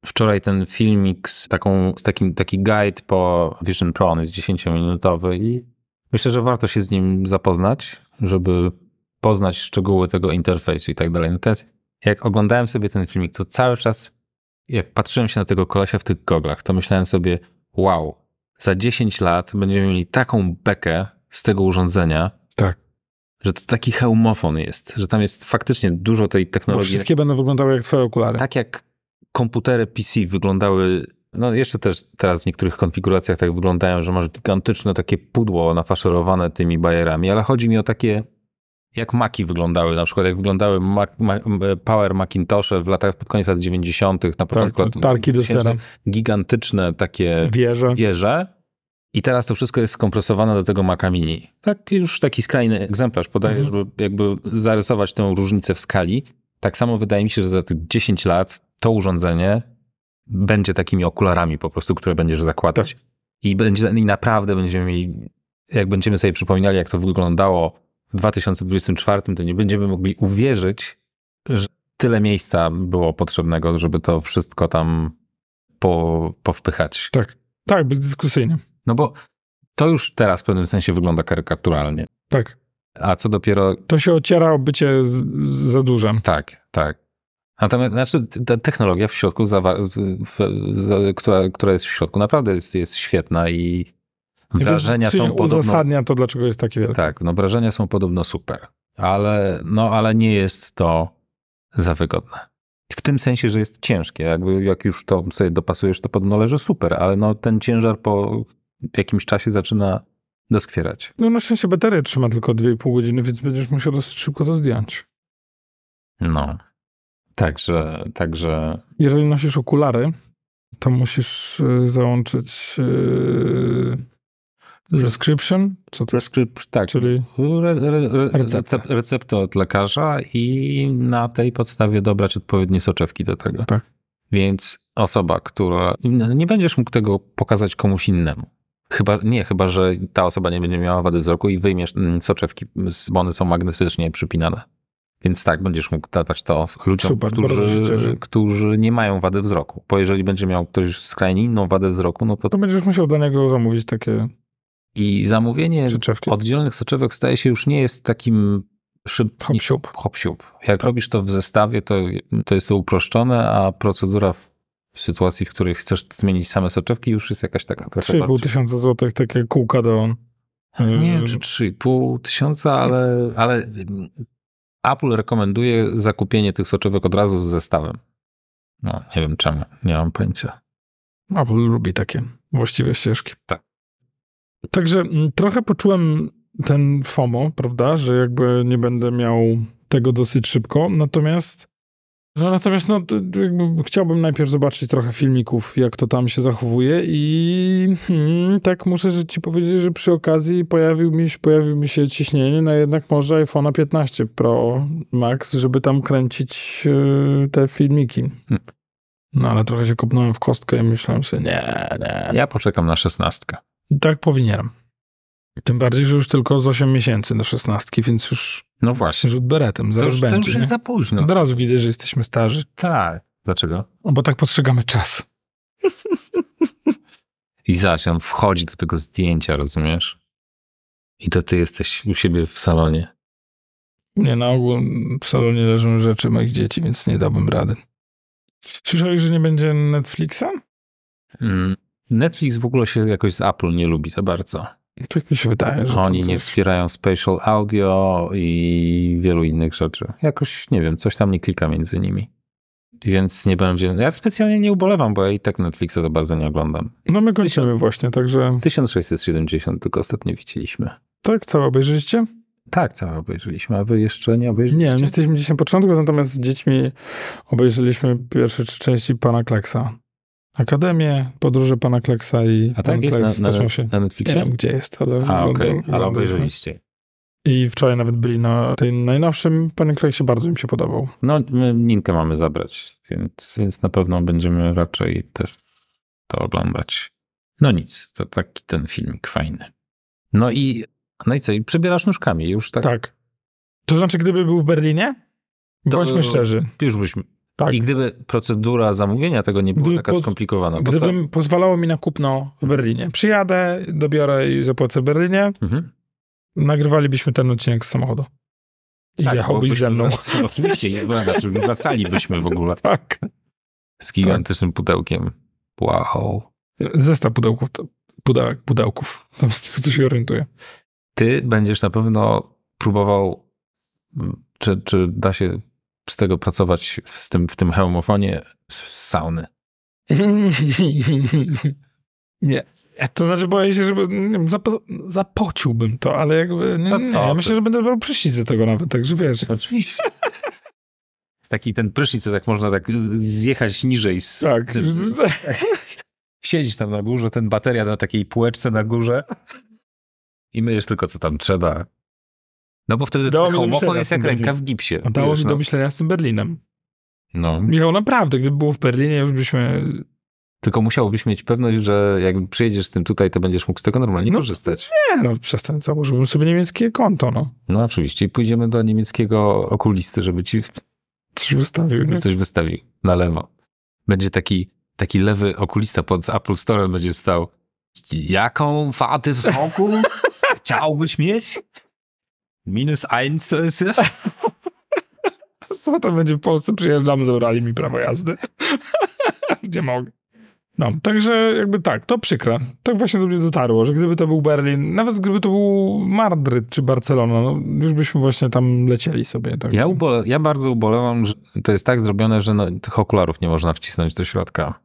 wczoraj ten filmik z, taką, z takim taki guide po Vision Pro, on jest 10-minutowy i myślę, że warto się z nim zapoznać, żeby poznać szczegóły tego interfejsu i tak dalej. Natomiast jak oglądałem sobie ten filmik, to cały czas, jak patrzyłem się na tego kolesia w tych goglach, to myślałem sobie, wow, za 10 lat będziemy mieli taką bekę z tego urządzenia, Tak. że to taki hełmofon jest, że tam jest faktycznie dużo tej Bo technologii. wszystkie będą wyglądały jak twoje okulary. Tak jak komputery PC wyglądały, no jeszcze też teraz w niektórych konfiguracjach tak wyglądają, że masz gigantyczne takie pudło nafaszerowane tymi bajerami, ale chodzi mi o takie, jak Maki wyglądały, na przykład jak wyglądały Mac, Ma, Power Macintoshe w latach, pod koniec lat 90., na początku Tak, lat tarki do 2000, sera. Gigantyczne takie Wieże. wieże i teraz to wszystko jest skompresowane do tego Maca Mini. Tak już taki skrajny egzemplarz podaję, Mhm. żeby jakby zarysować tę różnicę w skali. Tak samo wydaje mi się, że za tych 10 lat to urządzenie będzie takimi okularami po prostu, które będziesz zakładać. Tak. I, będzie, I naprawdę będziemy mieli, jak będziemy sobie przypominali, jak to wyglądało w 2024, to nie będziemy mogli uwierzyć, że tyle miejsca było potrzebnego, żeby to wszystko tam po, powpychać. Tak. Tak, bezdyskusyjnie. No bo to już teraz w pewnym sensie wygląda karykaturalnie. Tak. A co dopiero. To się ociera o bycie z, z za dużem. Tak, tak. Natomiast znaczy, ta technologia w środku, zawa- w, w, z, która, która jest w środku, naprawdę jest, jest świetna i wrażenia są podobno. uzasadnia to, dlaczego jest takie wielkie. Tak, no wrażenia są podobno super. Ale, no, ale nie jest to za wygodne. W tym sensie, że jest ciężkie. Jakby jak już to sobie dopasujesz, to podobno leży super, ale no ten ciężar po jakimś czasie zaczyna doskwierać. No na szczęście bateria trzyma tylko 2,5 godziny, więc będziesz musiał dosyć szybko to zdjąć. No. Także, także Jeżeli nosisz okulary, to musisz y, załączyć y, prescription, co to Prescript, tak, czyli re, re, re, Receptę. recep- receptę od lekarza i na tej podstawie dobrać odpowiednie soczewki do tego. Tak. Więc osoba, która. no, Nie będziesz mógł tego pokazać komuś innemu. Chyba, nie, chyba, że ta osoba nie będzie miała wady wzroku i wyjmiesz mm, soczewki, bo one są magnetycznie przypinane. Więc tak, będziesz mógł dawać to ludziom, Super, którzy, którzy nie mają wady wzroku. Bo jeżeli będzie miał ktoś skrajnie inną wadę wzroku, no to to będziesz musiał do niego zamówić takie i zamówienie soczewki. oddzielnych soczewek staje się już nie jest takim szyb... Hop siup. hop siup. Jak robisz to w zestawie, to, to jest to uproszczone, a procedura w, sytuacji, w której chcesz zmienić same soczewki, już jest jakaś taka trochę 3,5 bardziej... tysiąca złotych, takie kółka do... Nie wiem, y, czy 3,5 tysiąca, ale, ale mm, Apple rekomenduje zakupienie tych soczewek od razu z zestawem. No, nie wiem czemu, nie mam pojęcia. Apple lubi takie właściwe ścieżki. Tak. Także mm, trochę poczułem ten FOMO, prawda, że jakby nie będę miał tego dosyć szybko, natomiast no, natomiast no, chciałbym najpierw zobaczyć trochę filmików, jak to tam się zachowuje i hmm, tak muszę ci powiedzieć, że przy okazji pojawił mi, się- pojawił mi się ciśnienie na jednak może iPhone'a 15 Pro Max, żeby tam kręcić e, te filmiki. No ale trochę się kopnąłem w kostkę i myślałem sobie, nie, nie. Ja poczekam na szesnastkę. I tak powinienem. Tym bardziej, że już tylko z 8 miesięcy do 16, więc już No właśnie. rzut beretem, To zaraz już, to będzie. już nie? jest za późno. Od razu widać, że jesteśmy starzy. Tak. Dlaczego? No, bo tak postrzegamy czas. I zaś on wchodzi do tego zdjęcia, rozumiesz? I to ty jesteś u siebie w salonie. Nie, na ogół w salonie leżą rzeczy moich dzieci, więc nie dałbym rady. Słyszałeś, że nie będzie Netflixa? Mm. Netflix w ogóle się jakoś z Apple nie lubi za bardzo. Tak mi się wydaje, że Oni nie coś- wspierają spatial audio i wielu innych rzeczy. Jakoś, nie wiem, coś tam nie klika między nimi. Więc nie będzie. Ja specjalnie nie ubolewam, bo ja i tak Netflixa za bardzo nie oglądam. No my kończymy właśnie, także 1670 tylko ostatnio widzieliśmy. tak, całe obejrzyliście? Tak, całe obejrzeliśmy, a wy jeszcze nie Nie, obejrzeliście? nie jesteśmy dzisiaj na początku, natomiast z dziećmi obejrzeliśmy pierwsze trzy części Pana Kleksa. Akademię, podróże Pana Kleksa i A tak jest Kleks na, na, na Nie Netflixie? wiem, gdzie jest, ale... A, okej, ale oglądaliśmy. obejrzeliście. I wczoraj nawet byli na tej najnowszym. Panie Kleksie bardzo im się podobał. No, my Ninkę mamy zabrać, więc, więc na pewno będziemy raczej też to oglądać. No nic, to taki ten filmik fajny. No i, no i co, i przebierasz nóżkami już tak? Tak. To znaczy, gdyby był w Berlinie? To- Bądźmy szczerzy. Już byśmy. Tak. I gdyby procedura zamówienia tego nie była Gdyby taka skomplikowana. bo to- Gdybym pozwalało mi na kupno w Berlinie. Przyjadę, dobiorę i zapłacę w Berlinie, Mhm. nagrywalibyśmy ten odcinek z samochodu. I Tak, jechałbyś ze mną. byśmy- Oczywiście, znaczy wracalibyśmy w ogóle Tak. z gigantycznym pudełkiem. Wow. Zestaw pudełków, to pudełek, pudełków. Tam z tego, co się orientuje. Ty będziesz na pewno próbował, m, czy, czy da się z tego pracować z tym, w tym hełmofonie z sauny. nie. To znaczy boję się, żeby wiem, zap- zapociłbym to, ale jakby nie, To nie, ja myślę, że będę brał prysznic do tego nawet, także wiesz. Oczywiście. Taki ten prysznic, co tak można tak zjechać niżej. Z, Tak. Siedzisz tam na górze, ten bateria na takiej półeczce na górze i myjesz tylko co tam trzeba. No bo wtedy Dało homofon jest jak ręka w gipsie. Dało wiesz, mi do no. myślenia z tym Berlinem. no. Michał, naprawdę, gdyby było w Berlinie, już byśmy... Tylko musiałbyś mieć pewność, że jak przyjedziesz z tym tutaj, to będziesz mógł z tego normalnie No, korzystać. Nie no, przestań, założyłbym sobie niemieckie konto, no. No oczywiście. I pójdziemy do niemieckiego okulisty, żeby ci Coś wystawił, nie? coś wystawił na lewo. Będzie taki, taki lewy okulista pod Apple Store będzie stał. Jaką wadę wzroku chciałbyś mieć? Minus eins to jest. Co to będzie w Polsce? Przyjeżdżam, zabrali mi prawo jazdy. Gdzie mogę? No, także jakby tak, to przykre. Tak właśnie do mnie dotarło, że gdyby to był Berlin, nawet gdyby to był Madryt czy Barcelona, no, już byśmy właśnie tam lecieli sobie. Tak. Ja, ubole, ja bardzo ubolewam, że to jest tak zrobione, że no, tych okularów nie można wcisnąć do środka.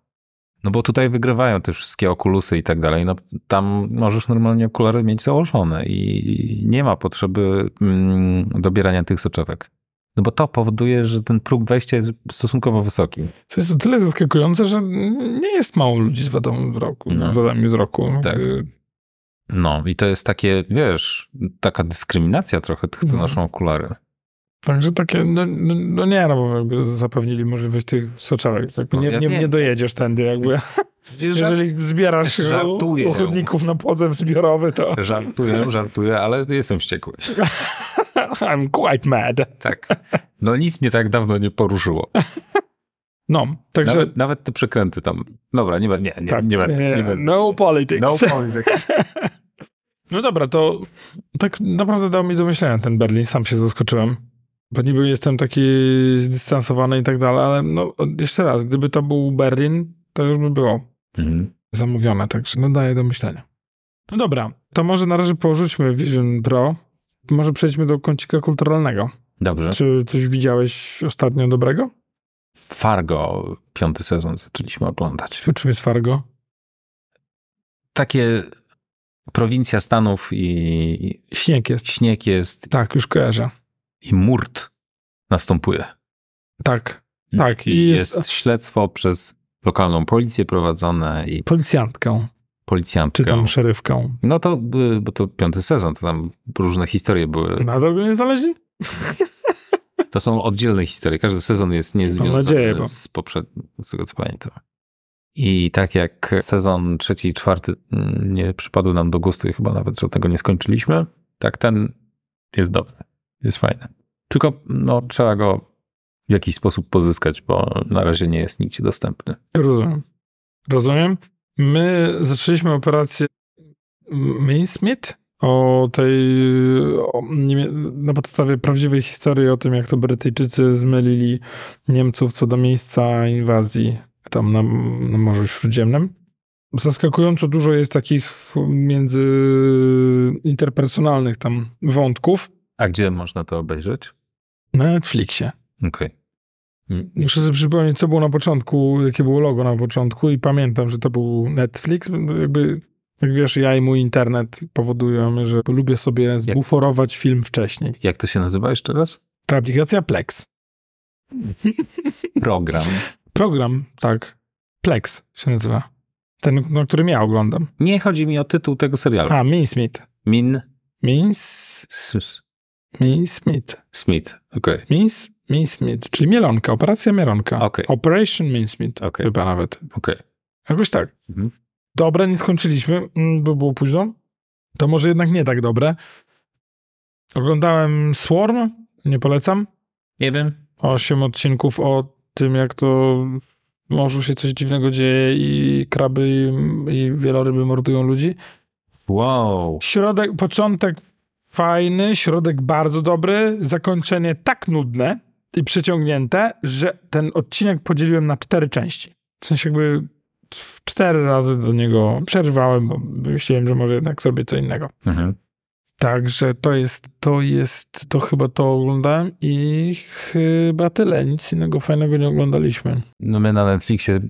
No bo tutaj wygrywają te wszystkie okulusy i tak dalej. No tam możesz normalnie okulary mieć założone i nie ma potrzeby mm, dobierania tych soczewek. No bo to powoduje, że ten próg wejścia jest stosunkowo wysoki. Co jest o tyle zaskakujące, że nie jest mało ludzi z wadą wzroku. No. Wadami wzroku. Tak. Jakby- No i to jest takie, wiesz, taka dyskryminacja trochę tych, co No. noszą okulary. Także takie, no, no, no nie, no bo jakby zapewnili możliwość tych soczewek. Jakby No, nie, nie, nie dojedziesz tędy jakby. Jeżeli zbierasz Żartuję. ochotników na pozew zbiorowy, to Żartuję, żartuję, ale jestem wściekły. I'm quite mad. Tak. No nic mnie tak dawno nie poruszyło. No, także... Nawet, nawet te przekręty tam. Dobra, nie będę. Nie, nie, tak, nie, nie, Nie, będę. no politics. No No, politics. dobra, to tak naprawdę dał mi do myślenia ten Berlin, sam się zaskoczyłem. Bo niby jestem taki zdystansowany i tak dalej, ale no jeszcze raz, gdyby to był Berlin, to już by było Mhm. zamówione, także no daje do myślenia. No dobra, to może na razie porzućmy Vision Pro. Może przejdźmy do kącika kulturalnego. Dobrze. Czy coś widziałeś ostatnio dobrego? Fargo, piąty sezon zaczęliśmy oglądać. Czym jest Fargo? Takie prowincja Stanów i Śnieg jest. śnieg jest Tak, już kojarzę. I murt następuje. Tak, tak. I jest, jest, śledztwo przez lokalną policję prowadzone i policjantką, policjantkę. czy tam szerywką. No to, bo to piąty sezon, to tam różne historie były. Nadal go nie znaleźli? To są oddzielne historie. Każdy sezon jest niezwiązany nadzieję, bo- z poprzednim, z tego co pamiętam. I tak jak sezon trzeci i czwarty mm, nie przypadły nam do gustu i chyba nawet żadnego nie skończyliśmy, tak ten jest dobry. Jest fajny. Tylko no, trzeba go w jakiś sposób pozyskać, bo na razie nie jest nigdzie dostępny. Rozumiem. Rozumiem. My zaczęliśmy operację Minsmith o tej, o, na podstawie prawdziwej historii o tym, jak to Brytyjczycy zmylili Niemców co do miejsca inwazji tam na, na Morzu Śródziemnym. Zaskakująco dużo jest takich między interpersonalnych tam wątków A gdzie można to obejrzeć? na Netflixie. Okej. Mm, Muszę sobie przypomnieć, co było na początku, jakie było logo na początku i pamiętam, że to był Netflix. Jakby, jak wiesz, ja i mój internet powodują, że lubię sobie zbuforować film wcześniej. Jak to się nazywa jeszcze raz? Ta aplikacja Plex. Program. Program, tak. Plex się nazywa. Ten, no, który ja oglądam. Nie chodzi mi o tytuł tego serialu. A. Min Mins... S- S- Minsmith. Smith. Okej. Mins... Minsmith, czyli mielonka, operacja mielonka. Okej. Operation Minsmith. Okej. Chyba nawet. Okej. Jakoś tak. Mhm. Dobre, nie skończyliśmy, mm, bo było późno. To może jednak nie tak dobre. Oglądałem Swarm, nie polecam. Nie wiem. Osiem odcinków o tym, jak to w morzu się coś dziwnego dzieje i kraby i, i wieloryby mordują ludzi. Wow. Środek, początek fajny, środek bardzo dobry, zakończenie tak nudne i przeciągnięte, że ten odcinek podzieliłem na cztery części. W sensie jakby cztery razy do niego przerwałem, bo myślałem, że może jednak zrobię co innego. Mhm. Także to jest, to jest, to chyba to oglądałem i chyba tyle. Nic innego fajnego nie oglądaliśmy. No my na Netflixie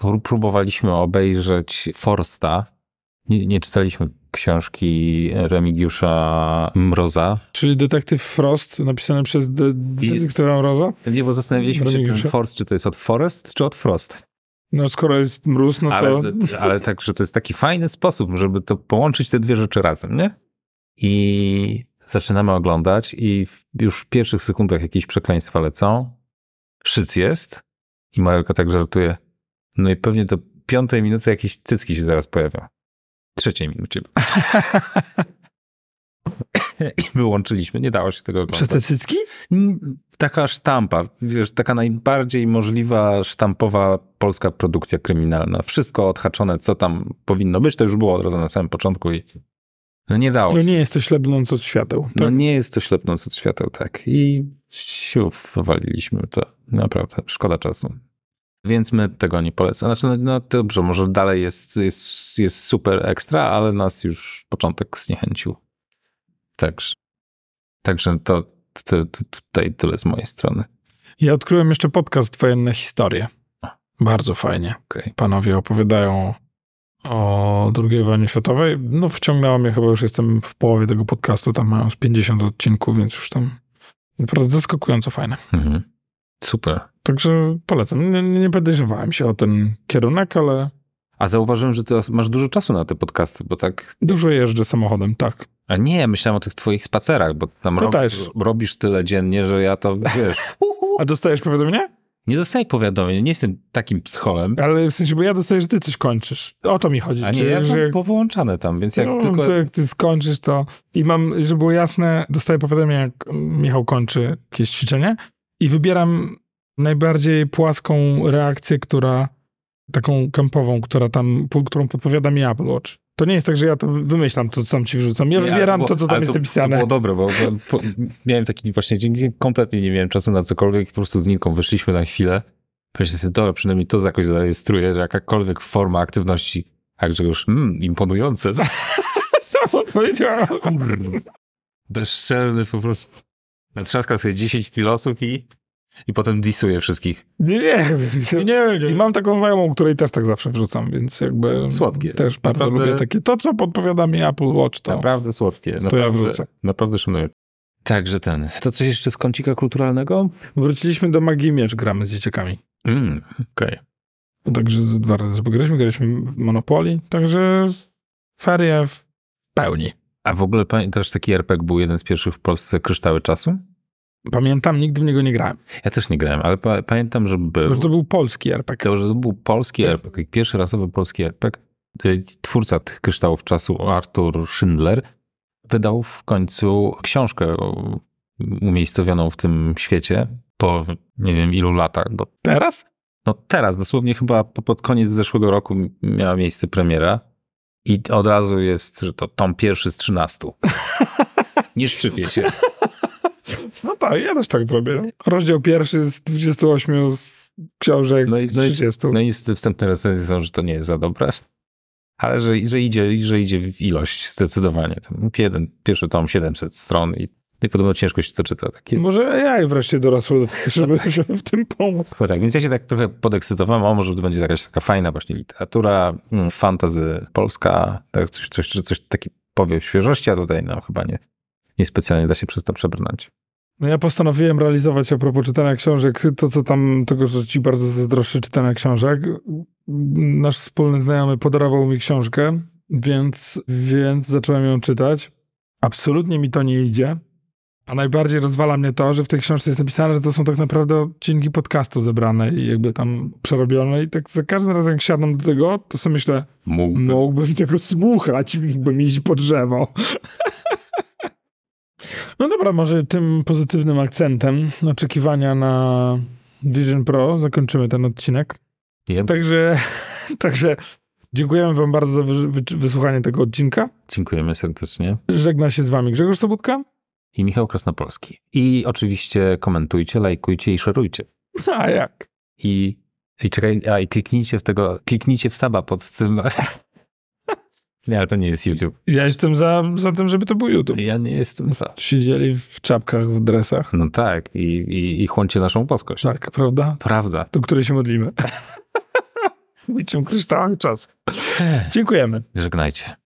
pró- próbowaliśmy obejrzeć Forsta. Nie, nie czytaliśmy książki Remigiusza Mroza. Czyli Detektyw Frost, napisany przez de- detektywa Roza. Nie, bo zastanawialiśmy się, Remigiusza? ten Forst, czy to jest od Forest, czy od Frost. No skoro jest mróz, no to... Ale, ale tak, że to jest taki fajny sposób, żeby to połączyć te dwie rzeczy razem, nie? I zaczynamy oglądać i już w pierwszych sekundach jakieś przekleństwa lecą. Szyc jest i Marelka tak żartuje. No i pewnie do piątej minuty jakieś cycki się zaraz pojawią. Trzeciej minucie. I wyłączyliśmy, nie dało się tego oglądać. Przez te cycki? Taka sztampa, wiesz, taka najbardziej możliwa sztampowa polska produkcja kryminalna. Wszystko odhaczone, co tam powinno być, to już było od razu na samym początku i no nie dało No się. nie jest to ślepnąc od świateł. No Tak? nie jest to ślepnąc od świateł, tak. I siów wywaliliśmy to. Naprawdę, szkoda czasu. Więc my tego nie polecamy. Znaczy, no, no dobrze, może dalej jest, jest, jest super ekstra, ale nas już początek zniechęcił. Także, także to, to, to tutaj tyle z mojej strony. Ja odkryłem jeszcze podcast Wojenne Historie. Bardzo fajnie. Okej. Panowie opowiadają o II wojnie światowej. No wciągnęło mnie, chyba już jestem w połowie tego podcastu, tam mają z 50 odcinków, więc już tam naprawdę zaskakująco fajne. Mhm. Super. Także polecam. Nie, nie podejrzewałem się o ten kierunek, ale A zauważyłem, że ty masz dużo czasu na te podcasty, bo tak... dużo jeżdżę samochodem, tak. A nie, myślałem o tych twoich spacerach, bo tam rob, robisz tyle dziennie, że ja to, wiesz... A dostajesz powiadomienie? Nie dostaję powiadomień, nie jestem takim psycholem. Ale w sensie, bo ja dostaję, że ty coś kończysz. O to mi chodzi. A nie, ja że jak, powyłączane tam, więc jak no, tylko... to jak ty skończysz, to... I mam, żeby było jasne, dostaję powiadomienie, jak Michał kończy jakieś ćwiczenie i wybieram najbardziej płaską reakcję, która... Taką kampową, która tam, którą podpowiada mi Apple Watch. To nie jest tak, że ja to wymyślam, to co tam ci wrzucam. Ja Nie, wybieram było- to, co tam jest to, napisane. To było dobre, bo, bo po, miałem taki właśnie dzień, gdzie kompletnie nie miałem czasu na cokolwiek po prostu z Ninką wyszliśmy na chwilę. Pomyślałem sobie, dobra, przynajmniej to jakoś zarejestruję, że jakakolwiek forma aktywności, a Grzegorz, mm, imponujące, Co powiedziałem? bezczelny po prostu. Natrzaskał sobie 10 kilosów i, i potem disuje wszystkich. Nie, nie, nie, nie. I mam taką znajomą, której też tak zawsze wrzucam, więc jakby... Słodkie. Też bardzo Naprawdę- lubię takie, to co podpowiada mi Apple Watch, to... Naprawdę słodkie. ja Naprawdę, wrócę. Naprawdę szanuję. Także ten. To coś jeszcze z kącika kulturalnego? Wróciliśmy do Magii Miecz, gramy z dzieciakami. Mm, okej. Także z- dwa razy graliśmy, graliśmy w Monopoly, także ferie w pełni. A w ogóle pamiętasz taki RPG był jeden z pierwszych w Polsce Kryształy Czasu? Pamiętam, nigdy w niego nie grałem. Ja też nie grałem, ale pa pamiętam, że był. Że to był polski RPG. To, że to był polski RPG, pierwszy rasowy polski RPG. Y, Twórca tych kryształów czasu, Arthur Schindler, wydał w końcu książkę o- umiejscowioną w tym świecie po nie wiem ilu latach, bo Teraz? no teraz, dosłownie chyba po- pod koniec zeszłego roku miała miejsce premiera i od razu jest, że to tom pierwszy z 13. Nie szczypię się. No tak, ja też tak zrobię. Rozdział pierwszy z 28 z książek No i, no, i, 30. no i wstępne recenzje są, że to nie jest za dobre. Ale że, że, idzie, że idzie w ilość zdecydowanie. Jeden, pierwszy tom 700 stron i, i podobno ciężko się to czyta. Takie, Może ja wreszcie dorosły do tego, żeby, żeby w tym pomóc. Chyba tak, więc ja się tak trochę podekscytowałem, o może to będzie jakaś taka fajna właśnie literatura, mm, fantazy polska, tak, coś, coś, coś, coś taki powiew świeżości, a tutaj no chyba nie, niespecjalnie da się przez to przebrnąć. No ja postanowiłem realizować a propos czytania książek to, co tam, tego, co ci bardzo zazdroszczę czytania książek. Nasz wspólny znajomy podarował mi książkę, więc, więc zacząłem ją czytać. Absolutnie mi to nie idzie. A najbardziej rozwala mnie to, że w tej książce jest napisane, że to są tak naprawdę odcinki podcastu zebrane i jakby tam przerobione. I tak za każdym razem, jak siadam do tego, to sobie myślę, Mógłby. Mógłbym tego słuchać, mógłbym iść po drzewo. No dobra, może tym pozytywnym akcentem oczekiwania na Vision Pro zakończymy ten odcinek. Yep. Także, także Dziękujemy wam bardzo za wy- wy- wysłuchanie tego odcinka. Dziękujemy serdecznie. Żegna się z wami Grzegorz Sobutka. I Michał Krasnopolski. I oczywiście komentujcie, lajkujcie i szerujcie. A jak? I, i czekaj, a i kliknijcie w tego, kliknijcie w saba pod tym. Nie, ale to nie jest YouTube. Ja jestem za, za tym, żeby to był YouTube. Ja nie jestem za. Siedzieli w czapkach, w dresach. No tak, i, i, i chłoncie naszą boskość. Tak, prawda? Prawda. Do której się modlimy. Niczym kryształach czas. Dziękujemy. Żegnajcie.